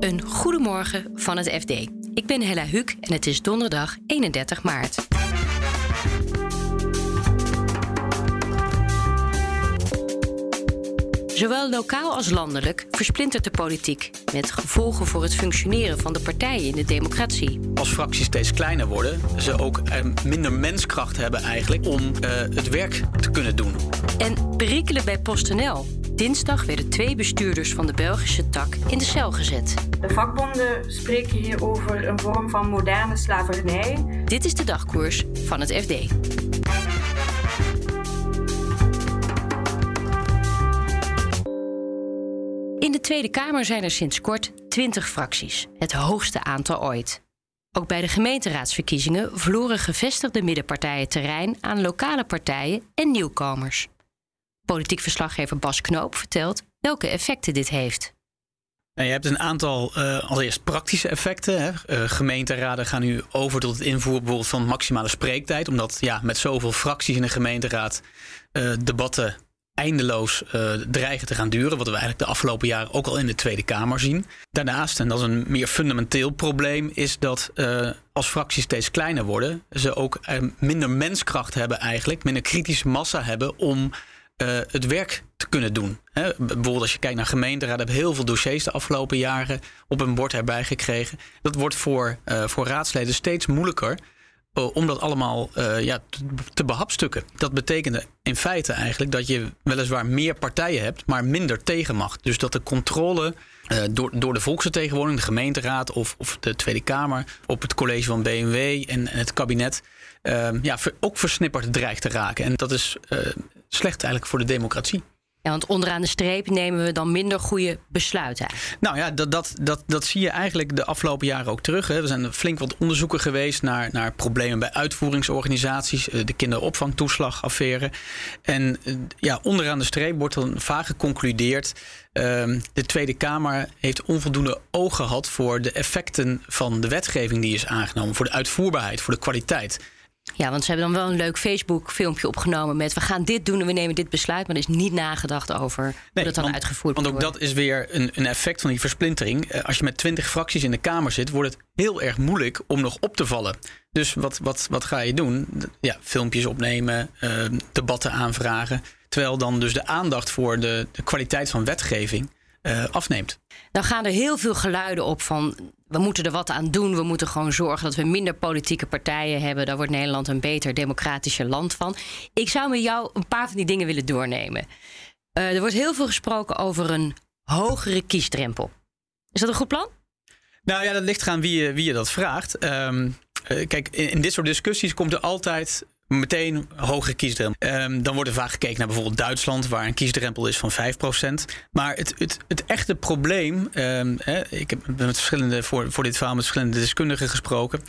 Een goedemorgen van het FD. Ik ben Hella Huuk en het is donderdag 31 maart. Zowel lokaal als landelijk versplintert de politiek, met gevolgen voor het functioneren van de partijen in de democratie. Als fracties steeds kleiner worden, ze ook eh, minder menskracht hebben eigenlijk om uh, het werk te kunnen doen. En perikelen bij PostNL. Dinsdag werden twee bestuurders van de Belgische tak in de cel gezet. De vakbonden spreken hier over een vorm van moderne slavernij. Dit is de dagkoers van het FD. In de Tweede Kamer zijn er sinds kort 20 fracties, het hoogste aantal ooit. Ook bij de gemeenteraadsverkiezingen verloren gevestigde middenpartijen terrein aan lokale partijen en nieuwkomers. Politiek verslaggever Bas Knoop vertelt welke effecten dit heeft. Nou, je hebt een aantal uh, allereerst praktische effecten. Hè. Uh, gemeenteraden gaan nu over tot het invoeren bijvoorbeeld van maximale spreektijd. Omdat ja, met zoveel fracties in de gemeenteraad uh, debatten eindeloos dreigen te gaan duren. Wat we eigenlijk de afgelopen jaren ook al in de Tweede Kamer zien. Daarnaast, en dat is een meer fundamenteel probleem, is dat als fracties steeds kleiner worden, ze ook minder menskracht hebben eigenlijk, minder kritische massa hebben om het werk te kunnen doen. Bijvoorbeeld als je kijkt naar gemeenteraden, hebben heel veel dossiers de afgelopen jaren op een bord erbij gekregen. Dat wordt voor, voor raadsleden steeds moeilijker om dat allemaal ja, te behapstukken. Dat betekende in feite eigenlijk dat je weliswaar meer partijen hebt, maar minder tegenmacht. Dus dat de controle door, door de volksvertegenwoordiging, de gemeenteraad of, of de Tweede Kamer op het college van BMW en, het kabinet ja, ook versnipperd dreigt te raken. En dat is slecht eigenlijk voor de democratie. Ja, want onderaan de streep nemen we dan minder goede besluiten. Nou ja, dat, dat, dat, dat zie je eigenlijk de afgelopen jaren ook terug. Hè. Er zijn flink wat onderzoeken geweest naar, naar problemen bij uitvoeringsorganisaties, eh, de kinderopvangtoeslagaffaire. En eh, ja, onderaan de streep wordt dan vaak geconcludeerd. Uh, de Tweede Kamer heeft onvoldoende oog gehad voor de effecten van de wetgeving die is aangenomen, voor de uitvoerbaarheid, voor de kwaliteit. Ja, want ze hebben dan wel een leuk Facebook-filmpje opgenomen met... we gaan dit doen en we nemen dit besluit... maar er is niet nagedacht over nee, hoe dat dan want, uitgevoerd wordt. Want ook dat is weer een, een, effect van die versplintering. Eh, als je met twintig fracties in de Kamer zit... wordt het heel erg moeilijk om nog op te vallen. Dus wat, wat, wat ga je doen? Ja, filmpjes opnemen, uh, debatten aanvragen... terwijl dan dus de aandacht voor de, de kwaliteit van wetgeving uh, afneemt. Dan gaan er heel veel geluiden op van we moeten er wat aan doen. We moeten gewoon zorgen dat we minder politieke partijen hebben. Daar wordt Nederland een beter democratischer land van. Ik zou met jou een paar van die dingen willen doornemen. Uh, er wordt heel veel gesproken over een hogere kiesdrempel. Is dat een goed plan? Nou ja, dat ligt eraan wie je, wie je dat vraagt. Um, uh, kijk, in, dit soort discussies komt er altijd meteen hogere kiesdrempel. Um, dan wordt er vaak gekeken naar bijvoorbeeld Duitsland, waar een kiesdrempel is van 5%. Maar het, het, het echte probleem, hè, ik heb met verschillende, voor, voor dit verhaal met verschillende deskundigen gesproken.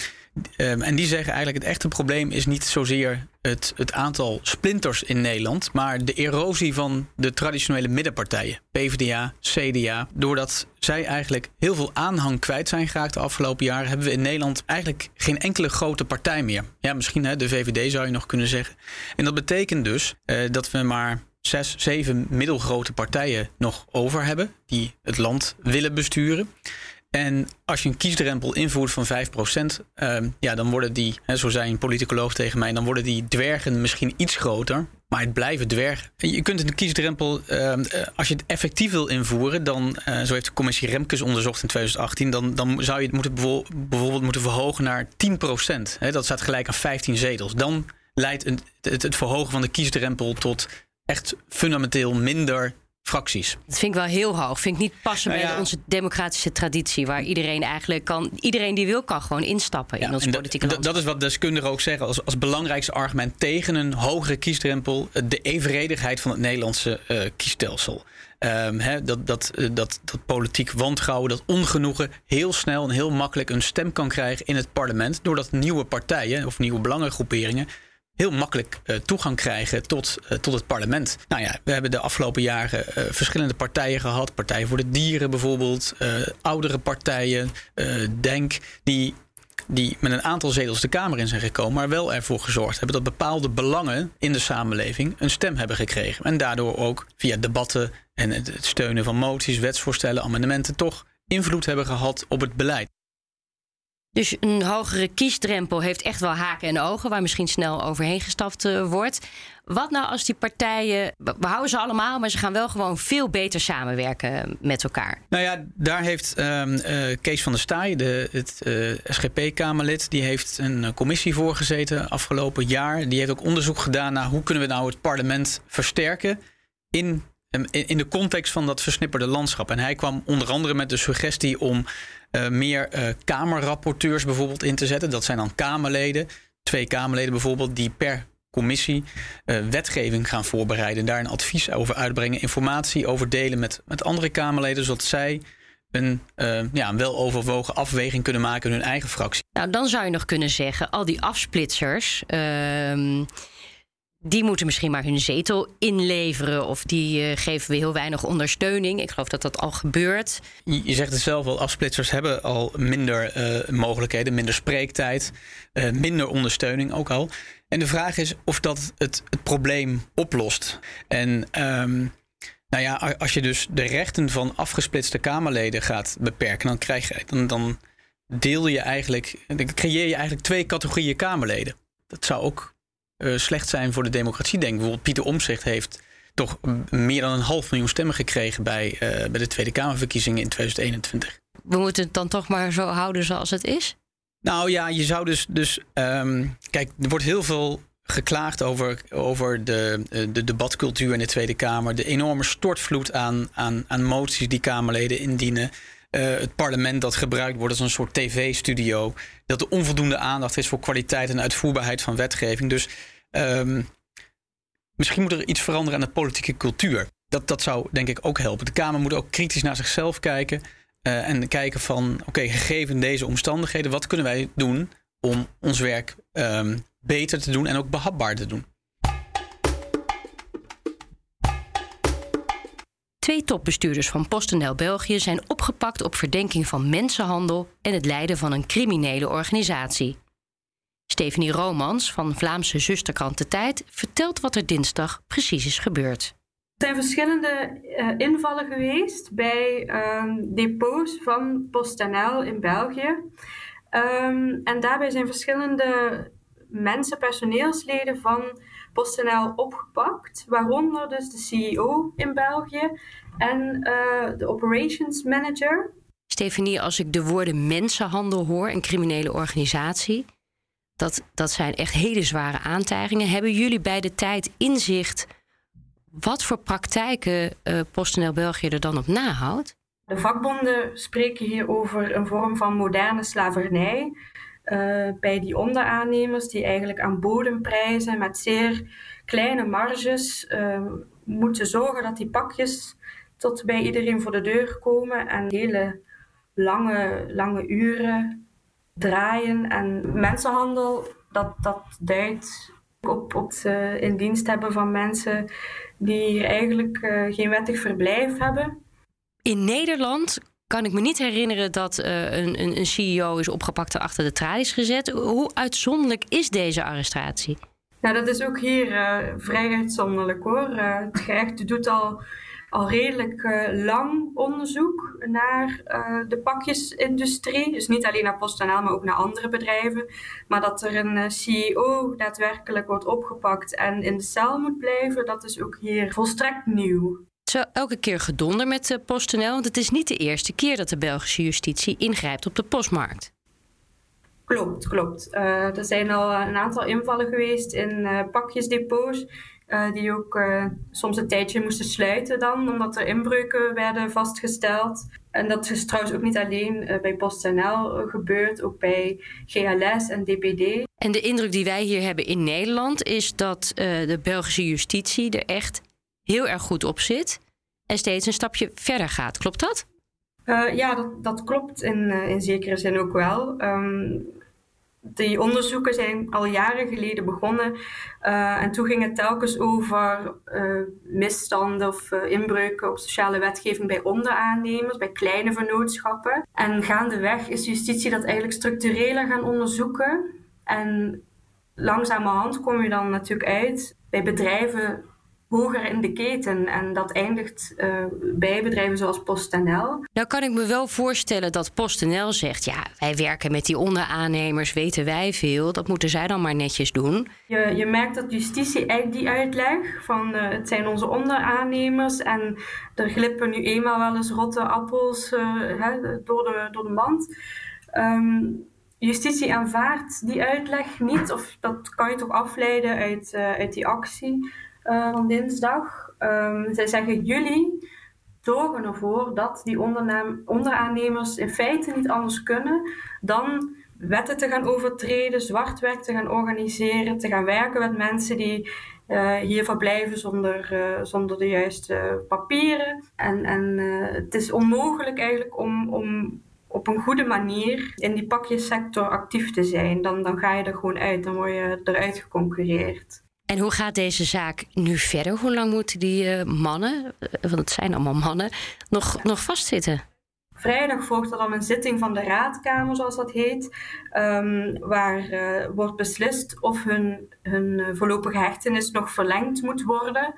Um, en die zeggen eigenlijk het echte probleem is niet zozeer het, het aantal splinters in Nederland, maar de erosie van de traditionele middenpartijen, PvdA, CDA. Doordat zij eigenlijk heel veel aanhang kwijt zijn geraakt de afgelopen jaren, hebben we in Nederland eigenlijk geen enkele grote partij meer. Ja, misschien hè, de VVD zou je nog kunnen zeggen. En dat betekent dus uh, dat we maar zes, zeven middelgrote partijen nog over hebben die het land willen besturen. En als je een kiesdrempel invoert van 5%, uh, ja, dan worden die, hè, zo zei een politicoloog tegen mij, dan worden die dwergen misschien iets groter, maar het blijven dwergen. Je kunt een kiesdrempel, uh, als je het effectief wil invoeren, dan, uh, zo heeft de commissie Remkes onderzocht in 2018, dan, dan zou je het moeten bijvoorbeeld moeten verhogen naar 10%. Hè, dat staat gelijk aan 15 zetels. Dan leidt het verhogen van de kiesdrempel tot echt fundamenteel minder fracties. Dat vind ik wel heel hoog. Vind ik niet passen nou ja, bij onze democratische traditie, waar iedereen eigenlijk kan, iedereen die wil, kan gewoon instappen ja, in ons politieke land. Dat is wat deskundigen ook zeggen als, als belangrijkste argument tegen een hogere kiesdrempel: de evenredigheid van het Nederlandse uh, kiesstelsel. Um, he, dat, dat, dat, dat politiek wantrouwen, dat ongenoegen heel snel en heel makkelijk een stem kan krijgen in het parlement. Doordat nieuwe partijen of nieuwe belangengroeperingen heel makkelijk uh, toegang krijgen tot, uh, tot het parlement. Nou ja, we hebben de afgelopen jaren uh, verschillende partijen gehad. Partijen voor de Dieren bijvoorbeeld, oudere partijen, Denk, die, die met een aantal zetels de Kamer in zijn gekomen, maar wel ervoor gezorgd hebben dat bepaalde belangen in de samenleving een stem hebben gekregen. En daardoor ook via debatten en het steunen van moties, wetsvoorstellen, amendementen toch invloed hebben gehad op het beleid. Dus een hogere kiesdrempel heeft echt wel haken en ogen, waar misschien snel overheen gestapt uh, wordt. Wat nou als die partijen, we houden ze allemaal, maar ze gaan wel gewoon veel beter samenwerken met elkaar? Nou ja, daar heeft uh, uh, Kees van der Staaij, de, het uh, SGP-Kamerlid, die heeft een commissie voorgezeten afgelopen jaar. Die heeft ook onderzoek gedaan naar hoe kunnen we nou het parlement versterken in in de context van dat versnipperde landschap. En hij kwam onder andere met de suggestie om uh, meer uh, Kamerrapporteurs bijvoorbeeld in te zetten. Dat zijn dan Kamerleden, twee Kamerleden bijvoorbeeld, die per commissie uh, wetgeving gaan voorbereiden. Daar een advies over uitbrengen, informatie over delen met, met andere Kamerleden, zodat zij een, ja, een weloverwogen afweging kunnen maken in hun eigen fractie. Nou, dan zou je nog kunnen zeggen, al die afsplitsers ehm, die moeten misschien maar hun zetel inleveren. Of die uh, geven we heel weinig ondersteuning. Ik geloof dat dat al gebeurt. Je, zegt het zelf al, afsplitsers hebben al minder uh, mogelijkheden, minder spreektijd, uh, minder ondersteuning ook al. En de vraag is of dat het, het probleem oplost. En um, nou ja, als je dus de rechten van afgesplitste Kamerleden gaat beperken, dan krijg je dan, dan deel je eigenlijk, dan creëer je eigenlijk twee categorieën Kamerleden. Dat zou ook uh, slecht zijn voor de democratie. Denk bijvoorbeeld Pieter Omzicht heeft toch meer dan een half miljoen stemmen gekregen bij, uh, bij de Tweede Kamerverkiezingen in 2021. We moeten het dan toch maar zo houden zoals het is? Nou ja, je zou dus. dus um, kijk, er wordt heel veel geklaagd over, over de, eh, de debatcultuur in de Tweede Kamer. De enorme stortvloed aan, aan, aan moties die Kamerleden indienen. Uh, het parlement dat gebruikt wordt als een soort tv-studio. Dat er onvoldoende aandacht is voor kwaliteit en uitvoerbaarheid van wetgeving. Dus um, misschien moet er iets veranderen aan de politieke cultuur. Dat, dat zou denk ik ook helpen. De Kamer moet ook kritisch naar zichzelf kijken. Uh, en kijken van, oké, gegeven deze omstandigheden, wat kunnen wij doen om ons werk um, beter te doen en ook behapbaar te doen? Twee topbestuurders van PostNL België zijn opgepakt op verdenking van mensenhandel en het leiden van een criminele organisatie. Stephanie Romans van Vlaamse zusterkrant De Tijd vertelt wat er dinsdag precies is gebeurd. Er zijn verschillende uh, invallen geweest bij um, depots van PostNL in België. Um, en daarbij zijn verschillende mensen, personeelsleden van PostNL opgepakt, waaronder dus de CEO in België en uh, de operations manager. Stefanie, als ik de woorden mensenhandel hoor en criminele organisatie, dat, dat zijn echt hele zware aantijgingen. Hebben jullie bij de tijd inzicht wat voor praktijken uh, PostNL België er dan op nahoudt? De vakbonden spreken hier over een vorm van moderne slavernij. Uh, bij die onderaannemers die eigenlijk aan bodemprijzen met zeer kleine marges uh, moeten zorgen dat die pakjes tot bij iedereen voor de deur komen en hele lange, lange uren draaien. En mensenhandel, dat, dat duidt op, op het in dienst hebben van mensen die eigenlijk uh, geen wettig verblijf hebben. In Nederland kan ik me niet herinneren dat uh, een, een, CEO is opgepakt en achter de tralies gezet. Hoe uitzonderlijk is deze arrestatie? Nou, dat is ook hier vrij uitzonderlijk hoor. het gerecht doet al al redelijk lang onderzoek naar de pakjesindustrie. Dus niet alleen naar PostNL, maar ook naar andere bedrijven. Maar dat er een CEO daadwerkelijk wordt opgepakt en in de cel moet blijven, dat is ook hier volstrekt nieuw. Zo elke keer gedonder met PostNL, want het is niet de eerste keer dat de Belgische justitie ingrijpt op de postmarkt. Klopt, klopt. er zijn al een aantal invallen geweest in pakjesdepots uh, die ook soms een tijdje moesten sluiten dan, omdat er inbreuken werden vastgesteld. En dat is trouwens ook niet alleen bij PostNL gebeurd, ook bij GLS en DPD. En de indruk die wij hier hebben in Nederland is dat de Belgische justitie er echt heel erg goed op zit en steeds een stapje verder gaat. Klopt dat? ja, dat, dat klopt in, in zekere zin ook wel. Um, die onderzoeken zijn al jaren geleden begonnen. Uh, en toen ging het telkens over misstanden of inbreuken op sociale wetgeving bij onderaannemers, bij kleine vernootschappen. En gaandeweg is justitie dat eigenlijk structureler gaan onderzoeken. En langzamerhand kom je dan natuurlijk uit bij bedrijven hoger in de keten. En dat eindigt uh, bij bedrijven zoals PostNL. Nou kan ik me wel voorstellen dat PostNL zegt... ja, wij werken met die onderaannemers, weten wij veel. Dat moeten zij dan maar netjes doen. Je, je merkt dat justitie eigenlijk die uitleg van... Uh, het zijn onze onderaannemers en er glippen nu eenmaal wel eens rotte appels uh, hè, door, de, door de mand... Um, justitie aanvaardt die uitleg niet, of dat kan je toch afleiden uit, uit die actie. Eh, van dinsdag. Um, zij zeggen jullie zorgen ervoor dat die onderaannemers in feite niet anders kunnen dan wetten te gaan overtreden, zwart werk te gaan organiseren, te gaan werken met mensen die uh, hier verblijven zonder, uh, zonder de juiste papieren. En, en het is onmogelijk eigenlijk om, om op een goede manier in die pakjessector actief te zijn. Dan, dan ga je er gewoon uit, dan word je eruit geconcurreerd. En hoe gaat deze zaak nu verder? Hoe lang moeten die uh, mannen, uh, want het zijn allemaal mannen, nog, nog vastzitten? Vrijdag volgt er dan een zitting van de raadkamer, zoals dat heet, um, waar uh, wordt beslist of hun, hun voorlopige hechtenis nog verlengd moet worden.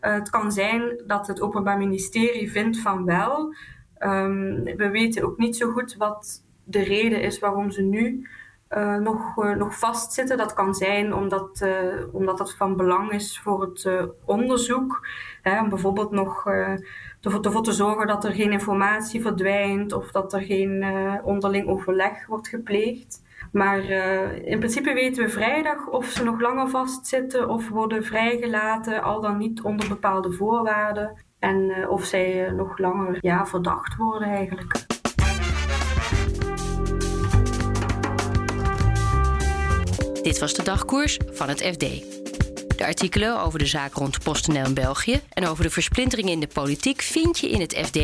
het kan zijn dat het Openbaar Ministerie vindt van wel. Um, we weten ook niet zo goed wat de reden is waarom ze nu uh, nog, uh, nog vastzitten. Dat kan zijn omdat, uh, omdat dat van belang is voor het onderzoek. Hè, om bijvoorbeeld nog ervoor te zorgen dat er geen informatie verdwijnt of dat er geen onderling overleg wordt gepleegd. Maar in principe weten we vrijdag of ze nog langer vastzitten of worden vrijgelaten, al dan niet onder bepaalde voorwaarden. En of zij nog langer ja, verdacht worden eigenlijk. Dit was de dagkoers van het FD. De artikelen over de zaak rond PostNL in België en over de versplintering in de politiek vind je in het FD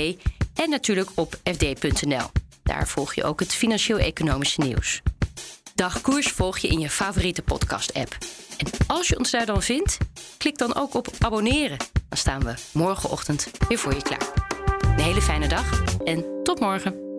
en natuurlijk op fd.nl. Daar volg je ook het financieel-economische nieuws. Dagkoers volg je in je favoriete podcast-app. En als je ons daar dan vindt, klik dan ook op abonneren. Dan staan we morgenochtend weer voor je klaar. Een hele fijne dag en tot morgen.